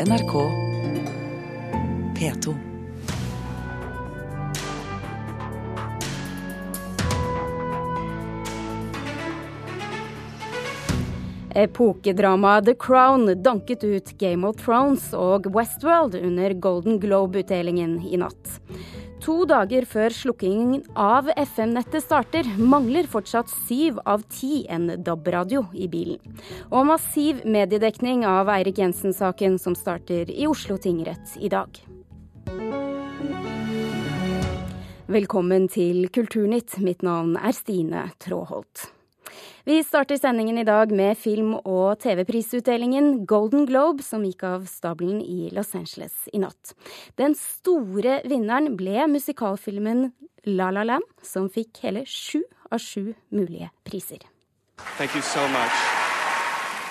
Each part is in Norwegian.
NRK P2. Epokedramaet The Crown danket ut Game of Thrones og Westworld under Golden Globe-utdelingen i natt. To dager før slukkingen av FM-nettet starter, mangler fortsatt syv av ti en DAB-radio i bilen. Og massiv mediedekning av Eirik Jensen-saken som starter i Oslo tingrett i dag. Velkommen til Kulturnytt. Mitt navn er Stine Tråholt. Vi starter sendingen i dag med film- og TV-prisutdelingen Golden Globe, som gikk av stabelen i Los Angeles i natt. Den store vinneren ble musikalfilmen La La Land, som fikk hele sju av sju mulige priser. Thank you so much.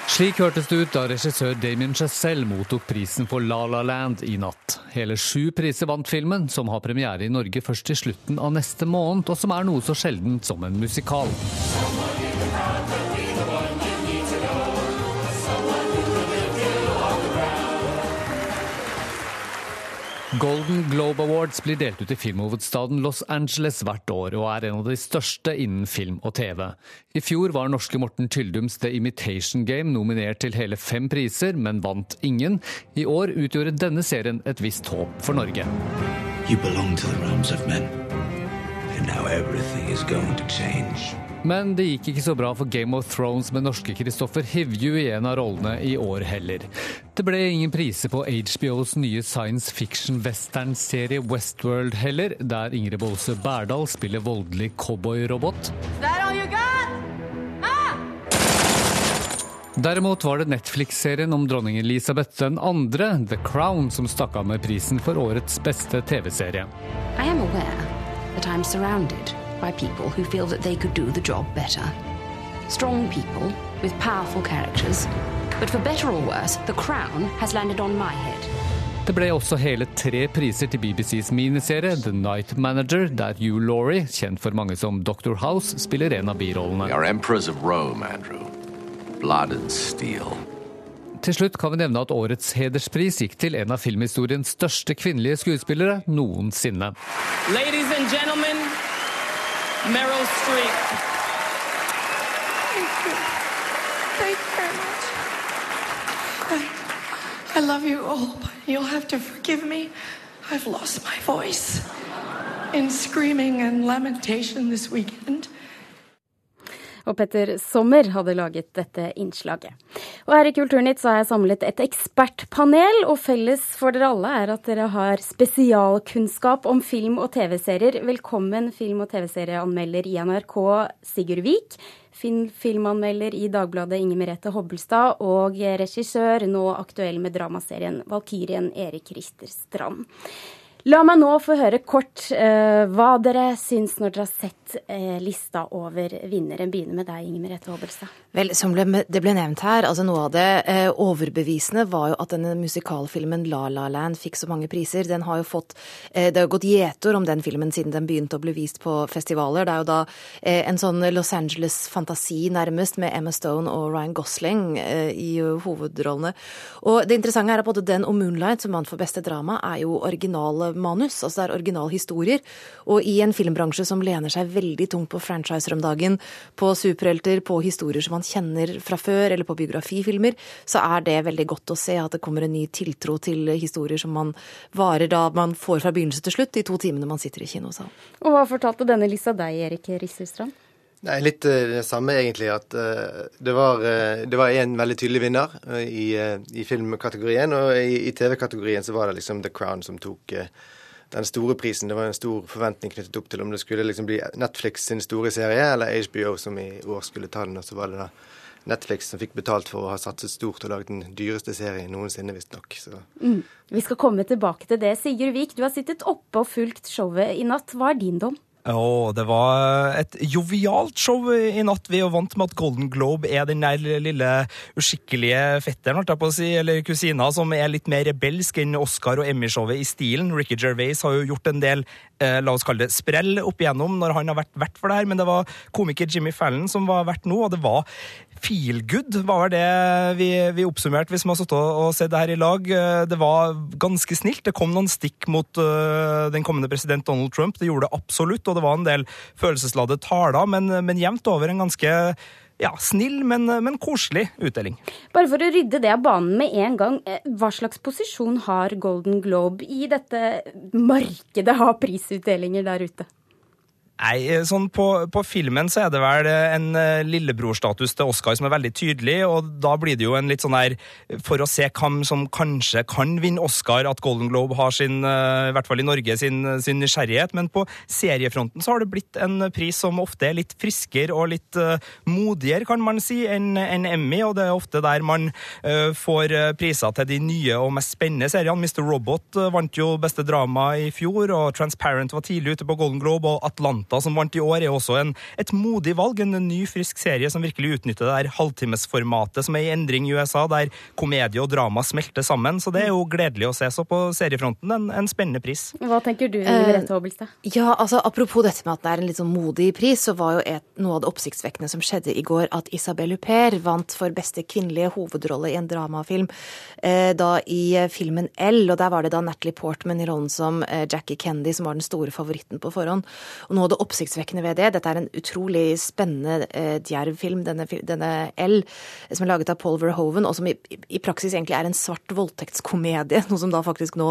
Slik hørtes det ut da regissør Damien Chazelle mottok prisen for La La Land i natt. Hele sju priser vant filmen, som har premiere i Norge først i slutten av neste måned, og som er noe så sjeldent som en musikal. Golden Globe Awards blir delt ut i filmhovedstaden Los Angeles hvert år, og er en av de største innen film og TV. I fjor var norske Morten Tyldums The Imitation Game nominert til hele fem priser, men vant ingen. I år utgjorde denne serien et visst håp for Norge. You belong to the realms of men. And now everything is going to change. Men det gikk ikke så bra for Game of Thrones med norske Kristoffer Hivju i en av rollene i år heller. Det ble ingen priser på HBOs nye science fiction-western-serie Westworld heller, der Ingrid Bolse Berdal spiller voldelig cowboyrobot. Derimot var det Netflix-serien om dronning Elisabeth den andre, The Crown, som stakk av med prisen for årets beste TV-serie. I am aware that I'm surrounded by people who feel that they could do the job better. Strong people with powerful characters. But for better or worse, the crown has landed on my head. Det ble også hele tre priser til BBCs miniserie The Night Manager, der Hugh Laurie, kjent for mange som Dr. House, spiller en av birollene. We are emperors of Rome, Andrew. Blood and steel. Til slutt kan vi nevne at årets hederspris gikk til en av filmhistoriens største kvinnelige skuespillere noensinne. Ladies and gentlemen, Meryl Streep. Thank you Thank you very much. I, I love you all, but you'll have to forgive me. I've lost my voice in screaming and lamentation this weekend. Og Petter Sommer hadde laget dette innslaget. Og her i Kulturnytt så har jeg samlet et ekspertpanel, og felles for dere alle er at dere har spesialkunnskap om film og TV-serier. Velkommen film- og TV-serieanmelder i NRK Sigurd Vik. Filmanmelder i Dagbladet Inger Merete Hobbelstad og regissør, nå aktuell med dramaserien Valkyrien Erik Rister Strand. La meg nå få høre kort uh, hva dere syns når dere har sett uh, lista over vinnere. Begynner med deg, Inger Merete Hobbelstad. Vel, som ble, det ble nevnt her, altså noe av det eh, overbevisende var jo at denne musikalfilmen La La Land fikk så mange priser. Den har jo fått eh, Det har gått gjetord om den filmen siden den begynte å bli vist på festivaler. Det er jo da eh, en sånn Los Angeles-fantasi nærmest, med Emma Stone og Ryan Gosling eh, i hovedrollene. Og det interessante er at både den og Moonlight, som vant for beste drama, er jo originale manus. Altså det er originalhistorier. Og i en filmbransje som lener seg veldig tungt på franchiser om dagen, på superhelter, på historier som man kjenner fra før, eller på biografifilmer, så er det veldig godt å se at det kommer en ny tiltro til historier som man varer da man får fra begynnelse til slutt, de to timene man sitter i kinosalen. Og hva fortalte denne lista deg, Erik Risselstrand? Nei, Litt uh, det samme, egentlig. At uh, det var uh, en veldig tydelig vinner i, i filmkategorien. Og i, i TV-kategorien så var det liksom The Crown som tok den store prisen. Det var en stor forventning knyttet opp til om det skulle liksom bli Netflix sin store serie, eller HBO som i år skulle ta den. Og så var det da Netflix som fikk betalt for å ha satset stort og laget den dyreste serien noensinne, visstnok. Mm. Vi skal komme tilbake til det. Sigurd Vik, du har sittet oppe og fulgt showet i natt. Hva er din dom? Oh, det var et jovialt show i natt. Vi er jo vant med at Golden Globe er den der lille uskikkelige fetteren holdt jeg på å si, eller kusina som er litt mer rebelsk enn Oscar- og Emmy-showet i stilen. Ricky Gervais har jo gjort en del eh, la oss kalle det sprell opp igjennom når han har vært vert for det her, men det var komiker Jimmy Fallon som var vert nå, og det var feel good, var det vi, vi oppsummerte, vi har sittet og, sett det her i lag. Eh, det var ganske snilt. Det kom noen stikk mot uh, den kommende president Donald Trump. Det gjorde det absolutt, og det var en del følelsesladde taler, men, men jevnt over en ganske ja, snill, men, men, koselig utdeling. Bare for å rydde det av banen med en gang. Hva slags posisjon har Golden Globe i dette markedet av prisutdelinger der ute? Nei, eh, sånn på, på, filmen så er det vel eh, en uh, lillebrorstatus til Oscar som er veldig tydelig, og da blir det jo en litt sånn her For å se hvem som kanskje kan vinne Oscar, at Golden Globe har sin, i hvert fall i Norge, sin, sin, nysgjerrighet. Men på seriefronten så har det blitt en pris som ofte er litt friskere og litt modigere, kan man si, enn en Emmy, og det er ofte der man får priser til de nye og mest spennende seriene. Mr. Robot vant jo beste drama i fjor, og Transparent var tidlig ute på Golden Globe, og Atlanta Atlanta, som vant i år, er også en, et modig valg. En ny, frisk serie som virkelig utnytter det der halvtimesformatet som er i endring i USA, der komedie og drama smelter sammen. Så det er jo gledelig å se. Så på seriefronten en, en spennende pris. Hva tenker du, Merete Hobbelstad? Uh, ja, altså Apropos dette med at det er en litt sånn modig pris, så var jo et, noe av det oppsiktsvekkende som skjedde i går, at Isabel Huppert vant for beste kvinnelige hovedrolle i en dramafilm uh, da i filmen L. Og der var det da Natalie Portman i rollen som uh, Jackie Kennedy som var den store favoritten på forhånd. Og noe av det oppsiktsvekkende ved det. Dette er en utrolig spennende eh, djerv film, denne, denne L, som er laget av Paul Verhoeven, og som i, i, praksis egentlig er en svart voldtektskomedie, noe som da faktisk nå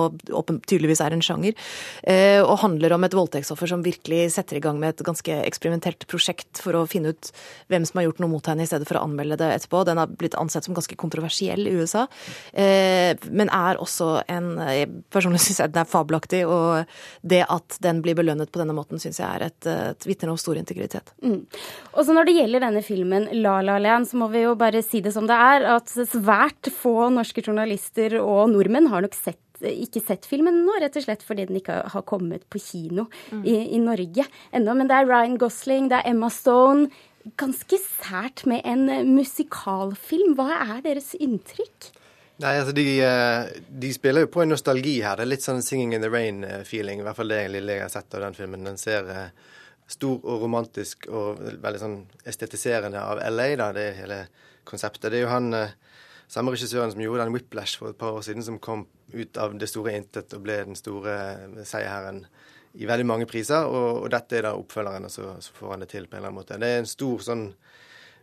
tydeligvis er en sjanger, eh, og handler om et voldtektsoffer som virkelig setter i gang med et ganske eksperimentelt prosjekt for å finne ut hvem som har gjort noe mot henne, i stedet for å anmelde det etterpå. Den har blitt ansett som ganske kontroversiell i USA, eh, men er også en Personlig syns jeg den er fabelaktig, og det at den blir belønnet på denne måten, syns jeg er et et vitner om stor integritet. Mm. Og så Når det gjelder denne filmen La La Land, så må vi jo bare si det som det er, at svært få norske journalister og nordmenn har nok sett ikke sett filmen nå, rett og slett fordi den ikke har kommet på kino mm. i, i, Norge ennå. Men det er Ryan Gosling, det er Emma Stone. Ganske sært med en musikalfilm. Hva er deres inntrykk? Nei, altså de, eh, de, spiller jo på en nostalgi her. Det er litt sånn 'Singing in the Rain'-feeling. I hvert fall det lille jeg har sett av den filmen. Den ser eh, stor og romantisk og veldig sånn estetiserende av LA, da, det hele konseptet. Det er jo han eh, samme regissøren som gjorde den Whiplash for et par år siden, som kom ut av det store intet og ble den store seierherren i veldig mange priser. Og, og, dette er da oppfølgeren, og så, så, får han det til på en eller annen måte. Det er en stor sånn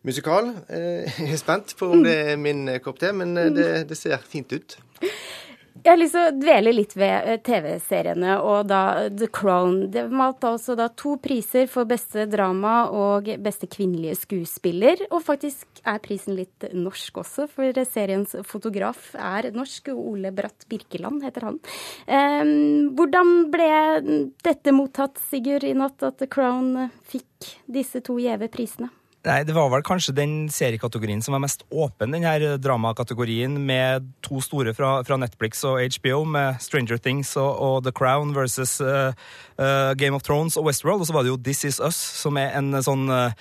musikal. Eh, jeg er spent på om det er min kopp te, men det, det ser fint ut. Jeg har lyst til å dvele litt ved eh, TV-seriene og da The Crown. Det vant altså da to priser for beste drama og beste kvinnelige skuespiller. Og faktisk er prisen litt norsk også, for seriens fotograf er norsk. Ole Bratt Birkeland heter han. Um, hvordan ble dette mottatt, Sigurd, i natt at The Crown fikk disse to gjeve prisene? Nei, Det var vel kanskje den seriekategorien som var mest åpen, den her dramakategorien, med to store fra, fra, Netflix og HBO, med Stranger Things og, og The Crown versus uh, uh, Game of Thrones og Westworld. Og så var det jo This Is Us, som er en sånn uh,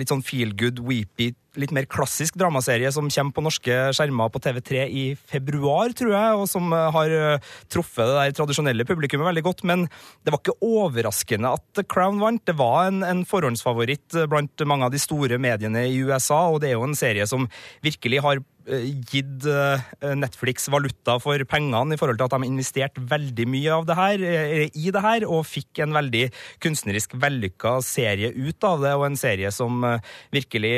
litt sånn feel good, weepy litt mer klassisk dramaserie som kommer på norske skjermer på TV3 i februar, tror jeg, og som eh, har eh, truffet det der tradisjonelle publikummet veldig godt. Men det var ikke overraskende at Crown vant. Det var en, en forhåndsfavoritt blant mange av de store mediene i USA, og det er jo en serie som virkelig har Eh, gitt eh, Netflix valuta for pengene i forhold til at de investerte veldig mye av det her, eh, i det her, og fikk en veldig kunstnerisk vellykka serie ut av det, og en serie som virkelig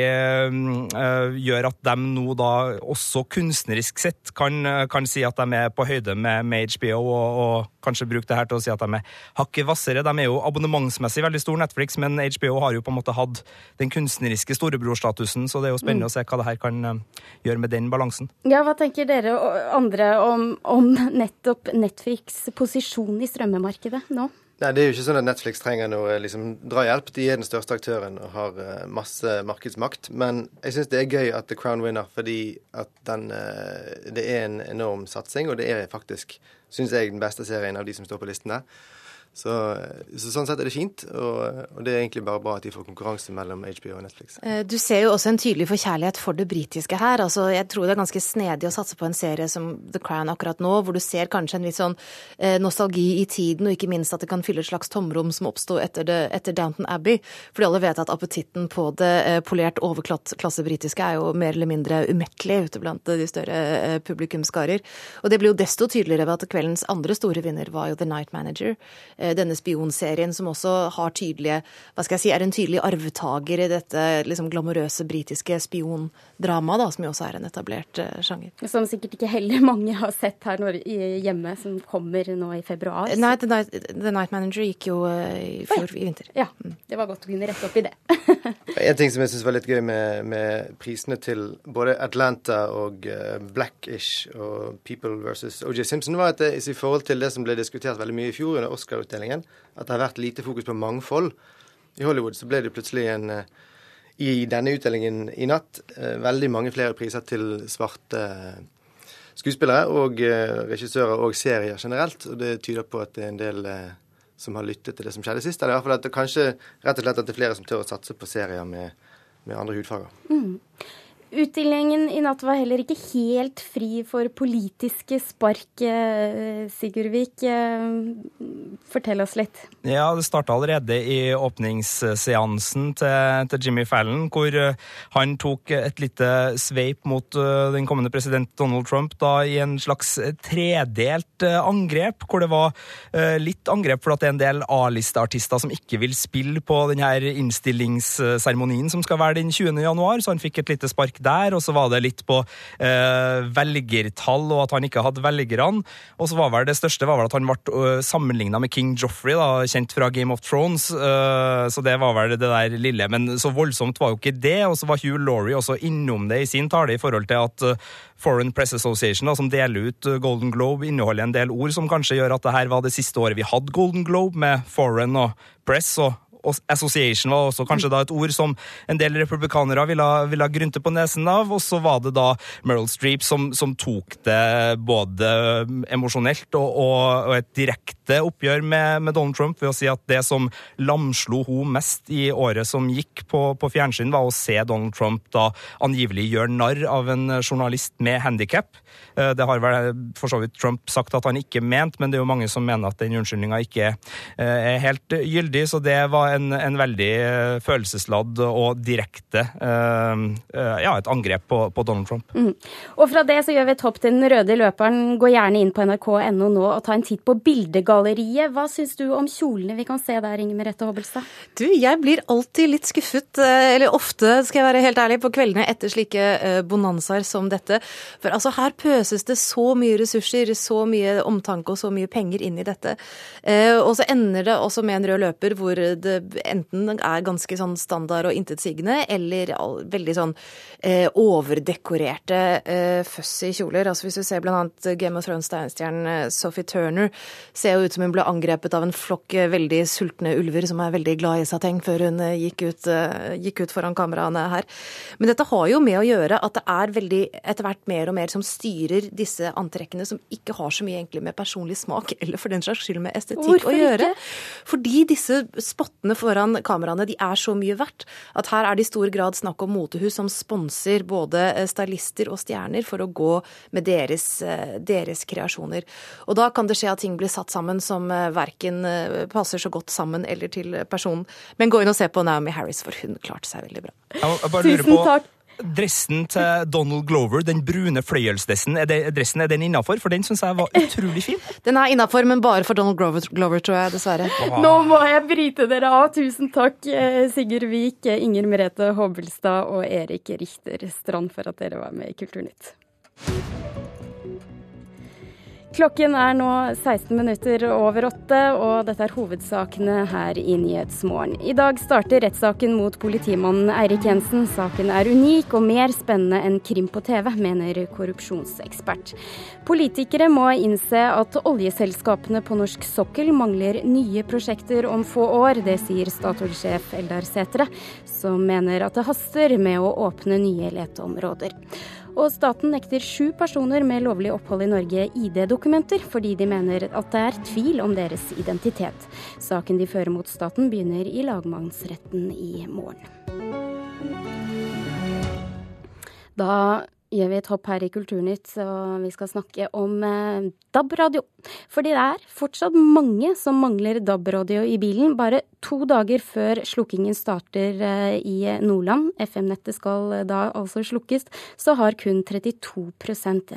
gjør at de nå da også kunstnerisk sett kan, kan si at de er på høyde med, med HBO, og, og, kanskje bruke det her til å si at de er hakket hvassere. De er jo abonnementsmessig veldig stor, Netflix, men HBO har jo på en måte hatt den kunstneriske storebrorstatusen, så det er jo spennende mm. å se hva det her kan gjøre med det den balansen. Ja, Hva tenker dere andre om, om nettopp Netflix' posisjon i strømmemarkedet nå? Nei, Det er jo ikke sånn at Netflix trenger noe liksom, drahjelp. De er den største aktøren og har uh, masse markedsmakt. Men jeg syns det er gøy at The Crown vinner, fordi at den, uh, det er en enorm satsing. Og det er faktisk, syns jeg, den beste serien av de som står på listen der. Så, så, sånn sett er det fint, og, og, det er egentlig bare bra at de får konkurranse mellom HBO og Netflix. Eh, du ser jo også en tydelig forkjærlighet for det britiske her. Altså, jeg tror det er ganske snedig å satse på en serie som The Crown akkurat nå, hvor du ser kanskje en litt sånn eh, nostalgi i tiden, og ikke minst at det kan fylle et slags tomrom som oppsto etter, etter, Downton Abbey. Fordi alle vet at appetitten på det eh, polert overklasse britiske er jo mer eller mindre umettelig ute blant de større eh, publikumskarer. Og det blir jo desto tydeligere ved at kveldens andre store vinner var jo The Night Manager Eh, denne spionserien, som også har tydelige Hva skal jeg si, er en tydelig arvtaker i dette liksom glamorøse britiske spiondramaet, som jo også er en etablert uh, sjanger. Som sikkert ikke heller mange har sett her når, hjemme, som kommer nå i februar. Nei, The Night, The Night Manager gikk jo uh, i fjor i vinter. Ja, det var godt å kunne rette opp i det. en ting som jeg syns var litt gøy med, med, prisene til både Atlanta og uh, Blackish og People versus OJ Simpson, var at det, i forhold til det som ble diskutert veldig mye i fjor under Oscar utdelingen, at det har vært lite fokus på mangfold. I Hollywood så ble det plutselig en eh, I denne utdelingen i natt eh, veldig mange flere priser til svarte eh, skuespillere og regissører og serier generelt. Og det tyder på at det er en del som har lyttet til det som skjedde sist. Eller i hvert fall at det kanskje rett og slett at det er flere som tør å satse på serier med, med andre hudfarger. Mm. Utdelingen i natt var heller ikke helt fri for politiske spark, eh, Sigurdvik. Eh, fortell oss litt. Ja, det starta allerede i åpningsseansen til, til, Jimmy Fallon, hvor eh, han tok et lite sveip mot den kommende president Donald Trump da i en slags tredelt angrep, hvor det var litt angrep for at det er en del A-listeartister som ikke vil spille på denne innstillingsseremonien som skal være den 20. januar, så han fikk et lite spark der, og så var det litt på eh, velgertall og at han ikke hadde velgerne. Og så var vel det største var vel at han ble sammenligna med King Joffrey, da, kjent fra Game of Thrones. Uh, så det var vel det der lille. Men så voldsomt var jo ikke det. Og så var Hugh Laurie også innom det i sin tale i forhold til at Foreign Press Association, da, som deler ut Golden Globe, inneholder en del ord som kanskje gjør at det her var det siste året vi hadde Golden Globe, med foreign og press. og Association var også kanskje da et ord som en del republikanere ville, ville grynte på nesen av. Og så var det da Meryl Streep som, som tok det både emosjonelt og, og, og, et direkte oppgjør med, med, Donald Trump ved å si at det som lamslo hun mest i året som gikk på, på fjernsyn, var å se Donald Trump da angivelig gjøre narr av en journalist med handikap. Eh, det har vel for så vidt Trump sagt at han ikke mente, men det er jo mange som mener at den unnskyldninga ikke eh, er helt gyldig. Så det var en, en veldig eh, følelsesladd og direkte ja, et angrep på, på Donald Trump. Mm. Og fra det så gjør vi et hopp til den røde løperen. Gå gjerne inn på nrk.no nå og ta en titt på bildegalleriet. Hva syns du om kjolene vi kan se der, Inger Merete Hobbelstad? Du, jeg blir alltid litt skuffet, eller ofte skal jeg være helt ærlig, på kveldene etter slike bonanzaer som dette. For altså, her pøses det så mye ressurser, så mye omtanke og så mye penger inn i dette. Og så ender det også med en rød løper hvor det enten er ganske sånn standard og intetsigende, eller veldig sånn eh, overdekorerte eh, fussy kjoler. Altså Hvis du ser blant annet Game of Thrones-stjernen eh, Sophie Turner, ser jo ut som hun ble angrepet av en flokk eh, veldig sultne ulver som er veldig glad i sateng, før hun eh, gikk ut, gikk ut foran kameraene her. Men dette har jo med å gjøre at det er veldig etter hvert mer og mer som styrer disse antrekkene, som ikke har så mye egentlig med personlig smak eller for den slags skyld med estetikk Hvorfor å gjøre. Ikke? Fordi disse spottene foran kameraene de er så mye verdt at her er det i stor grad snakk om motehus som sponser både eh, stylister og stjerner for å gå med deres, eh, deres kreasjoner. Og da kan det skje at ting blir satt sammen som eh, verken passer så godt sammen eller til personen. Men gå inn og se på Naomi Harris, for hun klarte seg veldig bra. Tusen takk dressen til Donald Glover, den brune fløyelsdressen, er, det, dressen, er den innafor? For den syns jeg var utrolig fin. Den er innafor, men bare for Donald Glover, Glover, tror jeg, dessverre. Wow. Nå må jeg bryte dere av. Tusen takk, eh, Sigurd Vik, Inger Merete Hobbelstad og Erik Richter Strand, for at dere var med i Kulturnytt. Klokken er nå 16 minutter over åtte, og dette er hovedsakene her i Nyhetsmorgen. I dag starter rettssaken mot politimannen Eirik Jensen. Saken er unik og mer spennende enn krim på TV, mener korrupsjonsekspert. Politikere må innse at oljeselskapene på norsk sokkel mangler nye prosjekter om få år. Det sier Statoil-sjef Eldar Sætre, som mener at det haster med å åpne nye leteområder. Og staten nekter sju personer med lovlig opphold i Norge ID-dokumenter, fordi de mener at det er tvil om deres identitet. Saken de fører mot staten begynner i lagmannsretten i morgen. Da gjør vi et hopp her i Kulturnytt, og vi skal snakke om eh, DAB-radio. Fordi det er fortsatt mange som mangler DAB-radio i bilen. Bare to dager før slukkingen starter eh, i Nordland, FM-nettet skal da altså slukkes, så har kun 32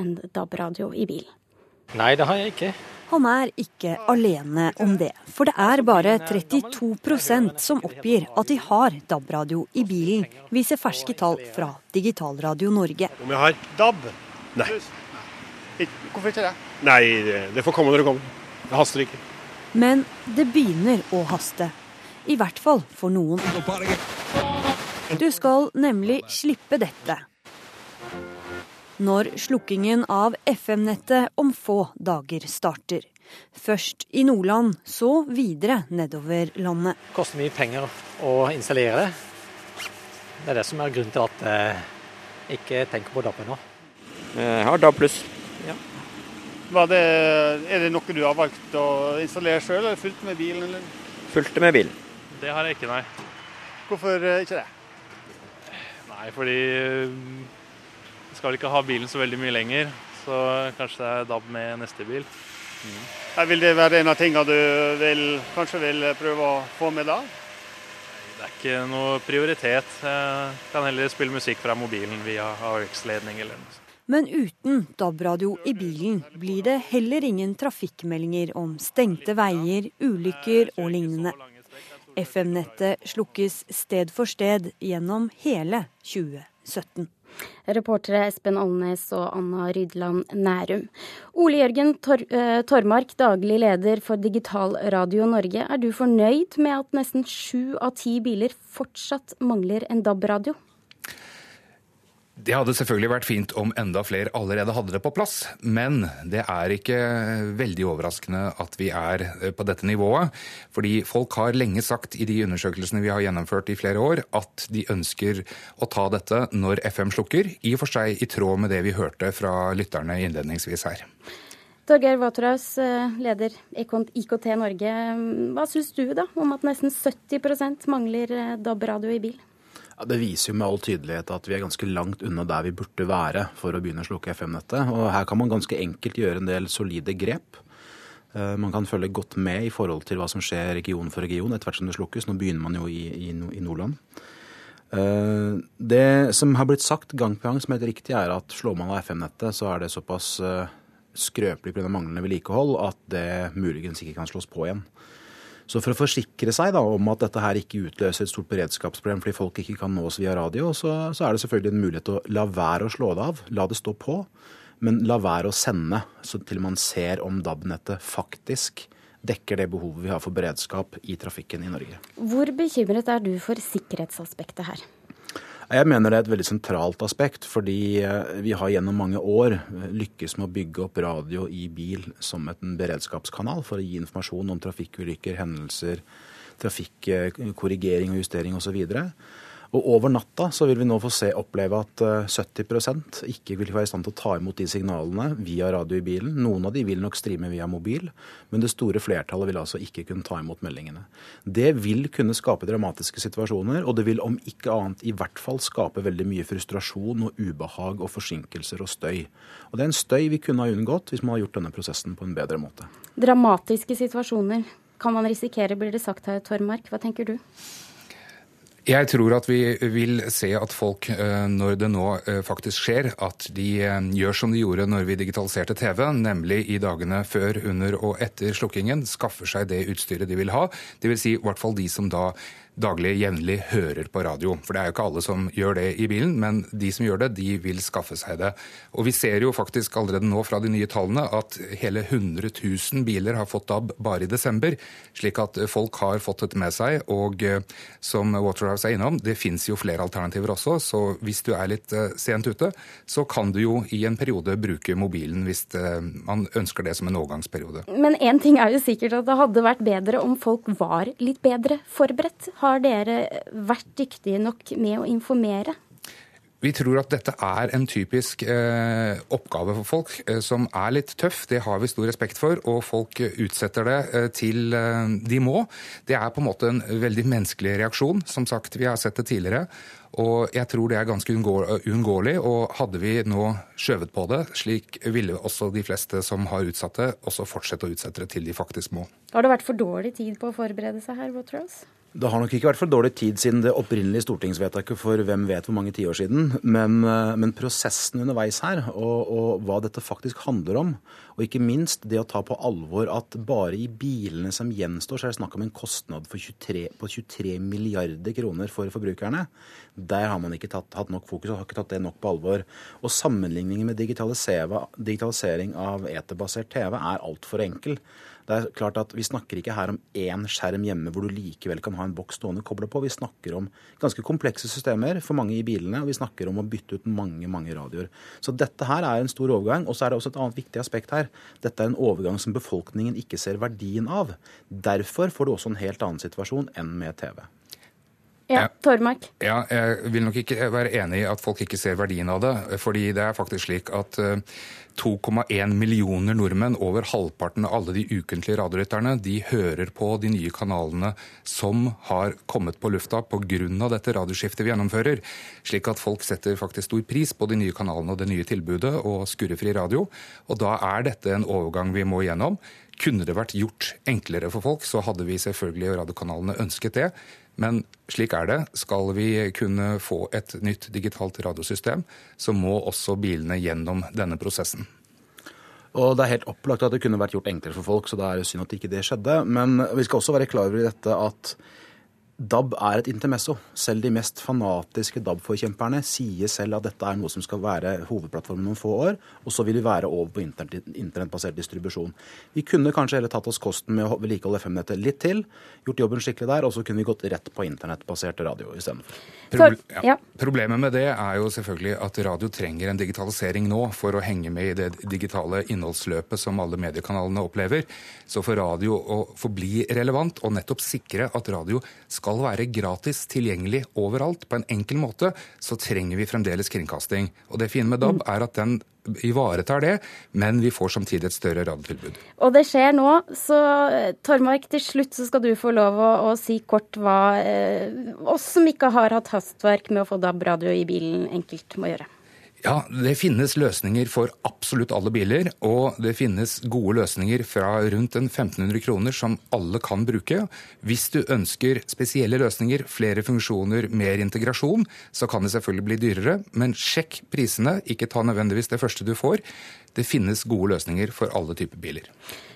en DAB-radio i bilen. Nei, det har jeg ikke. Han er ikke alene om det, for det er bare 32% som oppgir at de har DAB-radio i bilen, viser ferske tall fra Digitalradio Norge. Om jeg har DAB? Nei. Hvorfor ikke det? Nei, det får komme når det kommer. Det haster ikke. Men det begynner å haste. I hvert fall for noen. Du skal nemlig slippe dette når slukkingen av FM-nettet om få dager starter. Først i Nordland, så videre nedover landet. Det koster mye penger å installere det. Det er det som er grunnen til at jeg ikke tenker på DAB ennå. Jeg har DAB pluss. Ja. Det, er det noe du har valgt å installere sjøl, eller fulgt med bilen? Eller? Fulgte med bilen. Det har jeg ikke, nei. Hvorfor eh, ikke det? Nei, fordi skal vel ikke ha bilen så veldig mye lenger, så kanskje det er DAB med neste bil. Mm. Vil det være en av tingene du vil, kanskje vil prøve å få med da? Det er ikke noe prioritet. Jeg kan heller spille musikk fra mobilen via AUX-ledning eller noe. Men uten DAB-radio i bilen blir det heller ingen trafikkmeldinger om stengte veier, ulykker og lignende. FM-nettet slukkes sted for sted gjennom hele 2017. Reportere Espen Alnes og Anna Rydland Nærum. Ole Jørgen Tor eh, Tormark, daglig leder for Digital Radio Norge. Er du fornøyd med at nesten sju av ti biler fortsatt mangler en DAB-radio? Det hadde selvfølgelig vært fint om enda flere allerede hadde det på plass, men det er ikke veldig overraskende at vi er eh, på dette nivået. Fordi folk har lenge sagt i de undersøkelsene vi har gjennomført i flere år, at de ønsker å ta dette når FM slukker, i og for seg i tråd med det vi hørte fra lytterne innledningsvis her. Torgeir Waterhaus, eh, leder IKT Norge. Hva syns du da om at nesten 70 mangler eh, DAB-radio i bil? Ja, det viser jo med all tydelighet at vi er ganske langt unna der vi burde være for å begynne å slukke FM-nettet. Og her kan man ganske enkelt gjøre en del solide grep. Eh, man kan følge godt med i forhold til hva som skjer region for region etter hvert som det slukkes. Nå begynner man jo i, i, i Nordland. Eh, det som har blitt sagt gang på gang som heter riktig, er at slår man av FM-nettet, så er det såpass eh, skrøpelig pga. manglende vedlikehold at det muligens ikke kan slås på igjen. Så for å forsikre seg da, om at dette her ikke utløser et stort beredskapsproblem fordi folk ikke kan nås via radio, så, så er det selvfølgelig en mulighet til å la være å slå det av. La det stå på. Men la være å sende så til man ser om DAB-nettet faktisk dekker det behovet vi har for beredskap i trafikken i Norge. Hvor bekymret er du for sikkerhetsaspektet her? Jeg mener det er et veldig sentralt aspekt, fordi eh, vi har gjennom mange år eh, lykkes med å bygge opp radio i bil som en beredskapskanal for å gi informasjon om trafikkulykker, hendelser, trafikkorrigering og justering osv. Og over natta så vil vi nå få se oppleve at 70 eh, ikke vil være i stand til å ta imot de signalene via radio i bilen. Noen av de vil nok streame via mobil, men det store flertallet vil altså ikke kunne ta imot meldingene. Det vil kunne skape dramatiske situasjoner, og det vil om ikke annet i hvert fall skape veldig mye frustrasjon og ubehag og forsinkelser og støy. Og det er en støy vi kunne ha unngått hvis man har gjort denne prosessen på en bedre måte. Dramatiske situasjoner kan man risikere, blir det sagt her, Tormark. Hva tenker du? Jeg tror at vi vil se at folk, eh, når det nå eh, faktisk skjer, at de eh, gjør som de gjorde når vi digitaliserte TV, nemlig i dagene før, under og etter slukkingen, skaffer seg det utstyret de vil ha. Dvs. Si, i hvert fall de som da daglig, jevnlig hører på radio. For det er jo ikke alle som gjør det i bilen, men de som gjør det, de vil skaffe seg det. Og vi ser jo faktisk allerede nå fra de nye tallene at hele 100 000 biler har fått DAB bare i desember, slik at folk har fått dette med seg. Og eh, som Waterhouse er innom, det fins jo flere alternativer også, så hvis du er litt eh, sent ute, så kan du jo i en periode bruke mobilen hvis eh, man ønsker det som en overgangsperiode. Men én ting er jo sikkert at det hadde vært bedre om folk var litt bedre forberedt. Har dere vært dyktige nok med å informere? Vi tror at dette er en typisk eh, oppgave for folk eh, som er litt tøff. Det har vi stor respekt for, og folk utsetter det eh, til eh, de må. Det er på en måte en veldig menneskelig reaksjon. Som sagt, vi har sett det tidligere. Og jeg tror det er ganske uunngåelig. Og hadde vi nå skjøvet på det, slik ville også de fleste som har utsatt det, også fortsette å utsette det til de faktisk må. Har det vært for dårlig tid på å forberede seg her, Waterhouse? Det har nok ikke vært for dårlig tid siden det opprinnelige stortingsvedtaket for hvem vet hvor mange tiår siden. Men, eh, men prosessen underveis her, og, og, hva dette faktisk handler om, og ikke minst det å ta på alvor at bare i bilene som gjenstår, så er det snakk om en kostnad 23, på 23 milliarder kroner for forbrukerne. Der har man ikke tatt, hatt nok fokus og har ikke tatt det nok på alvor. Og sammenligningen med digitalisering av eterbasert TV er altfor enkel. Det er klart at Vi snakker ikke her om én skjerm hjemme hvor du likevel kan ha en boks stående kobla på. Vi snakker om ganske komplekse systemer for mange i bilene, og vi snakker om å bytte ut mange mange radioer. Så dette her er en stor overgang. Og så er det også et annet viktig aspekt her. Dette er en overgang som befolkningen ikke ser verdien av. Derfor får du også en helt annen situasjon enn med TV. Ja, Tormark. Ja, jeg vil nok ikke være enig i at folk ikke ser verdien av det. Fordi det er faktisk slik at 2,1 eh, millioner nordmenn, over halvparten av alle de ukentlige radiolytterne, de hører på de nye kanalene som har kommet på lufta pga. dette radioskiftet vi gjennomfører. Slik at folk setter faktisk stor pris på de nye kanalene og det nye tilbudet og skurrefri radio. Og da er dette en overgang vi må gjennom. Kunne det vært gjort enklere for folk, så hadde vi selvfølgelig radiokanalene ønsket det. Men slik er det. Skal vi kunne få et nytt digitalt radiosystem, så må også bilene gjennom denne prosessen. Og Det er helt opplagt at det kunne vært gjort enklere for folk, så det er synd at ikke det skjedde. Men vi skal også være klar over dette at DAB er et intermesso. Selv de mest fanatiske DAB-forkjemperne sier selv at dette er noe som skal være hovedplattformen noen få år, og så vil vi være over på internettbasert distribusjon. Vi kunne kanskje heller tatt oss kosten med å vedlikeholde FM-nettet litt til, gjort jobben skikkelig der, og så kunne vi gått rett på internettbasert radio istedenfor. Proble ja. Problemet med det er jo selvfølgelig at radio trenger en digitalisering nå for å henge med i det digitale innholdsløpet som alle mediekanalene opplever. Så for radio å forbli relevant og nettopp sikre at radio skal skal være gratis tilgjengelig overalt på en enkel måte, så trenger vi fremdeles kringkasting. Og Det fine med DAB mm. er at den ivaretar det, men vi får samtidig et større radiotilbud. Og det skjer nå, så Tormark, til slutt så skal du få lov å, å si kort hva eh, oss som ikke har hatt hastverk med å få DAB-radio i bilen, enkelt må gjøre. Ja, Det finnes løsninger for absolutt alle biler. Og det finnes gode løsninger fra rundt en 1500 kroner som alle kan bruke. Hvis du ønsker spesielle løsninger, flere funksjoner, mer integrasjon, så kan det selvfølgelig bli dyrere. Men sjekk prisene, ikke ta nødvendigvis det første du får. Det finnes gode løsninger for alle typer biler.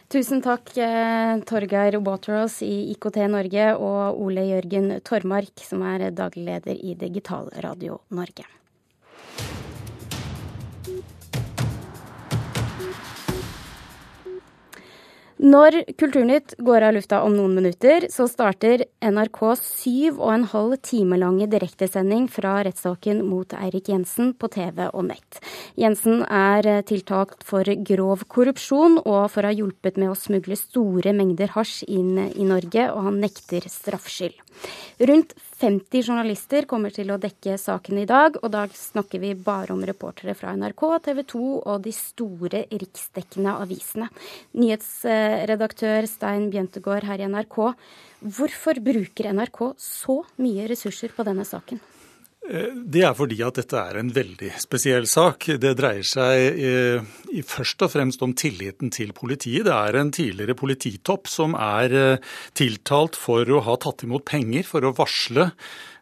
Tusen takk, eh, Torgeir Waterhouse i IKT Norge og Ole Jørgen Tormark, som er daglig leder i Digitalradio Norge. Når Kulturnytt går av lufta om noen minutter, så starter NRK syv og en halv time lange direktesending fra rettssaken mot Eirik Jensen på TV og nett. Jensen er tiltalt for grov korrupsjon og for å ha hjulpet med å smugle store mengder hasj inn i Norge, og han nekter straffskyld. Rundt 50 journalister kommer til å dekke saken i dag, og da snakker vi bare om reportere fra NRK, TV 2 og de store riksdekkende avisene. Nyhetsredaktør Stein Bjøntegård her i NRK, hvorfor bruker NRK så mye ressurser på denne saken? Eh, det er fordi at dette er en veldig spesiell sak. Det dreier seg i først og fremst om tilliten til politiet. Det er en tidligere polititopp som er eh, tiltalt for å ha tatt imot penger for å varsle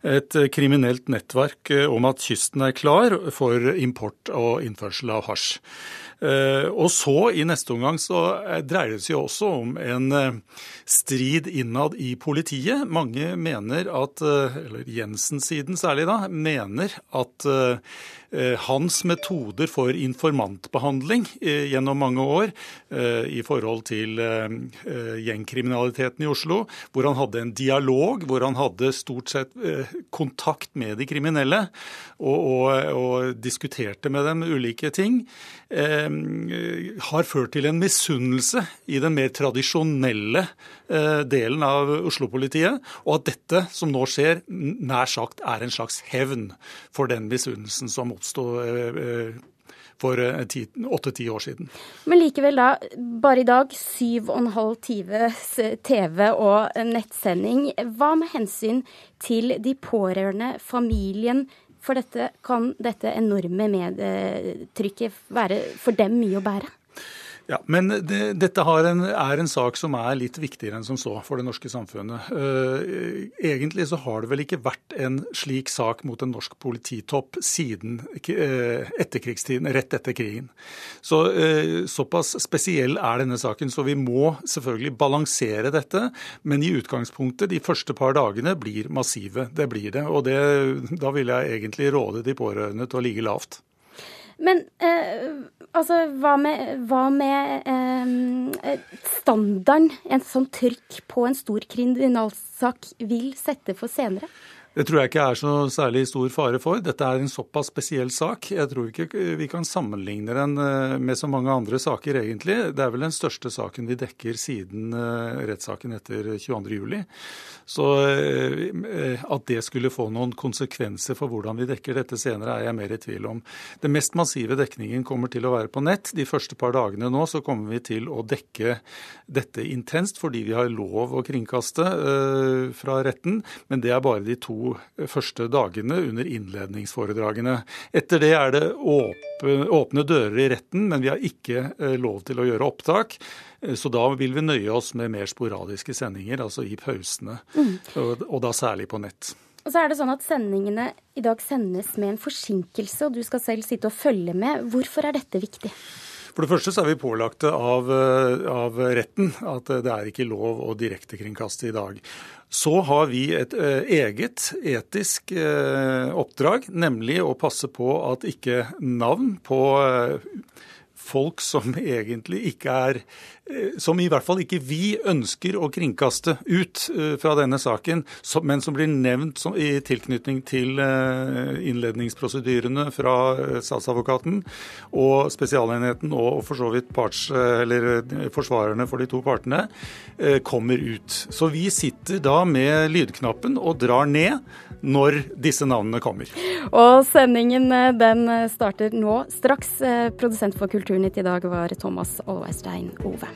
et kriminelt nettverk om at kysten er klar for import og innførsel av hasj. Eh, og så i neste omgang så eh, dreier det seg også om en eh, strid innad i politiet. Mange mener at, eller Jensen-siden særlig da, mener at hans metoder for informantbehandling gjennom mange år i forhold til gjengkriminaliteten i Oslo, hvor han hadde en dialog, hvor han hadde stort sett kontakt med de kriminelle og, og, og diskuterte med dem ulike ting, har ført til en misunnelse i den mer tradisjonelle delen av Oslo-politiet, og at dette som nå skjer, nær sagt er en slags hevn for den misunnelsen som oppsto for åtte-ti år siden. Men likevel, da. Bare i dag syv og en halv times TV og nettsending. Hva med hensyn til de pårørende, familien? For dette kan dette enorme medtrykket være for dem mye å bære? Ja, Men det, dette en, er en sak som er litt viktigere enn som så for det norske samfunnet. Uh, egentlig så har det vel ikke vært en slik sak mot en norsk polititopp siden uh, etterkrigstiden, rett etter krigen. Så uh, Såpass spesiell er denne saken, så vi må selvfølgelig balansere dette. Men i utgangspunktet, de første par dagene, blir massive. Det blir det. Og det, da vil jeg egentlig råde de pårørende til å ligge lavt. Men eh, altså, hva med, hva med eh, standarden en sånn trykk på en stor kriminalsak vil sette for senere? Det tror jeg ikke er så særlig stor fare for. Dette er en såpass spesiell sak. Jeg tror ikke vi kan sammenligne den eh, med så mange andre saker, egentlig. Det er vel den største saken vi dekker siden eh, rettssaken etter 22.07. Så eh, at det skulle få noen konsekvenser for hvordan vi dekker dette senere, er jeg mer i tvil om. Den mest massive dekningen kommer til å være på nett. De første par dagene nå så kommer vi til å dekke dette intenst fordi vi har lov å kringkaste fra retten, men det er bare de to første dagene under innledningsforedragene. Etter det er det åpne, dører i retten, men vi har ikke eh, lov til å gjøre opptak. Eh, så da vil vi nøye oss med mer sporadiske sendinger, altså i pausene. Mm. Og, og da særlig på nett. Og så er det sånn at Sendingene i dag sendes med en forsinkelse, og du skal selv sitte og følge med. Hvorfor er dette viktig? For det første så er vi pålagte av, eh, av retten at det er ikke lov å direktekringkaste i dag. Så har vi et eh, eget etisk eh, oppdrag, nemlig å passe på at ikke navn på folk som egentlig ikke er som i hvert fall ikke vi ønsker å kringkaste ut eh, fra denne saken, men som blir nevnt i tilknytning til eh, innledningsprosedyrene fra statsadvokaten og Spesialenheten og for så vidt parts, forsvarerne for de to partene, kommer ut. Så vi sitter da med lydknappen og drar ned når disse navnene kommer. Og sendingen den starter nå straks. Produsent for Kulturnytt i dag var Thomas Olveistein Ove.